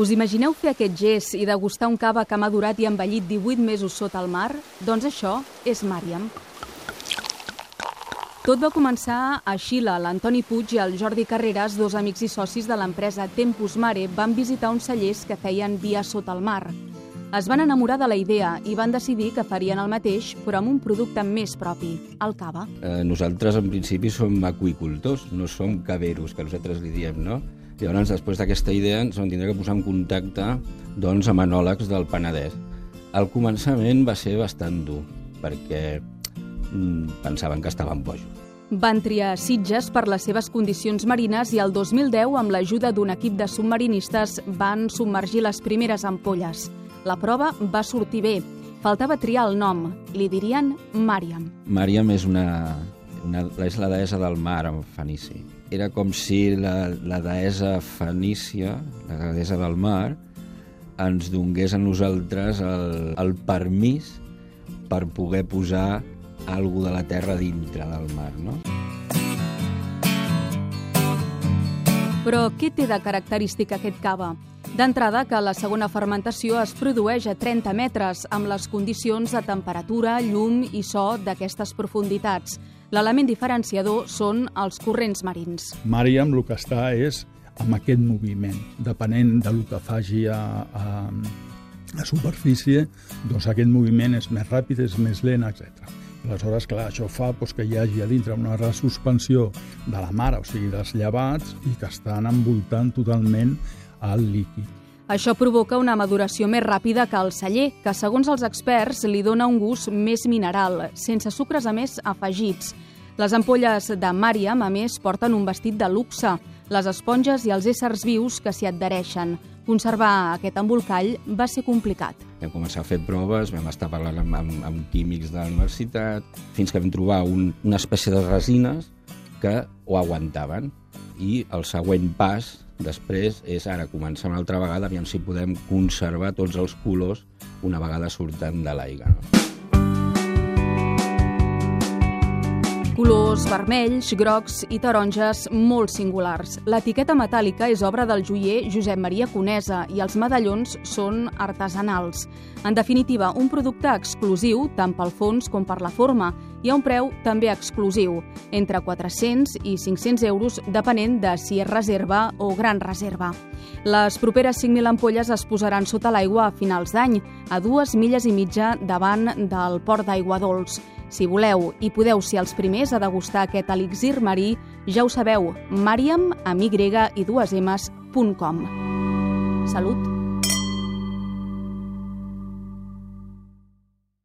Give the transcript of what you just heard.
Us imagineu fer aquest gest i degustar un cava que ha madurat i envellit 18 mesos sota el mar? Doncs això és Màriam. Tot va començar a Xile. L'Antoni Puig i el Jordi Carreras, dos amics i socis de l'empresa Tempus Mare, van visitar uns cellers que feien via sota el mar. Es van enamorar de la idea i van decidir que farien el mateix, però amb un producte més propi, el cava. Eh, nosaltres, en principi, som aquicultors, no som caveros, que nosaltres li diem, no? Llavors, després d'aquesta idea, ens vam tindre que posar en contacte doncs, amb enòlegs del Penedès. Al començament va ser bastant dur, perquè mm, pensaven que estaven bojos. Van triar Sitges per les seves condicions marines i el 2010, amb l'ajuda d'un equip de submarinistes, van submergir les primeres ampolles. La prova va sortir bé. Faltava triar el nom. Li dirien Màriam. Màriam és una, una, és la deessa del mar en fenici. Era com si la, la deessa fenícia, la deessa del mar, ens donés a nosaltres el, el permís per poder posar alguna de la terra dintre del mar, no? Però què té de característic aquest cava? D'entrada, que la segona fermentació es produeix a 30 metres, amb les condicions de temperatura, llum i so d'aquestes profunditats. L'element diferenciador són els corrents marins. Màriam el que està és amb aquest moviment. Depenent del que faci a, a, a superfície, doncs aquest moviment és més ràpid, és més lent, etc. Aleshores, clar, això fa doncs, que hi hagi a dintre una resuspensió de la mare, o sigui, dels llevats, i que estan envoltant totalment el líquid. Això provoca una maduració més ràpida que el celler, que segons els experts li dona un gust més mineral, sense sucres a més afegits. Les ampolles de Màriam, a més, porten un vestit de luxe, les esponges i els éssers vius que s'hi adhereixen. Conservar aquest embolcall va ser complicat. Vam començar a fer proves, vam estar parlant amb, amb, amb químics de la universitat, fins que vam trobar un, una espècie de resines que ho aguantaven. I el següent pas després és ara començar una altra vegada, aviam si podem conservar tots els colors una vegada surten de l'aigua. No? Colors vermells, grocs i taronges molt singulars. L'etiqueta metàl·lica és obra del joier Josep Maria Conesa i els medallons són artesanals. En definitiva, un producte exclusiu tant pel fons com per la forma i a un preu també exclusiu, entre 400 i 500 euros depenent de si és reserva o gran reserva. Les properes 5.000 ampolles es posaran sota l'aigua a finals d'any, a dues milles i mitja davant del port d'aigua dolç. Si voleu i podeu ser els primers a degustar aquest elixir marí, ja ho sabeu, mariam, amb i dues m's.com. Salut!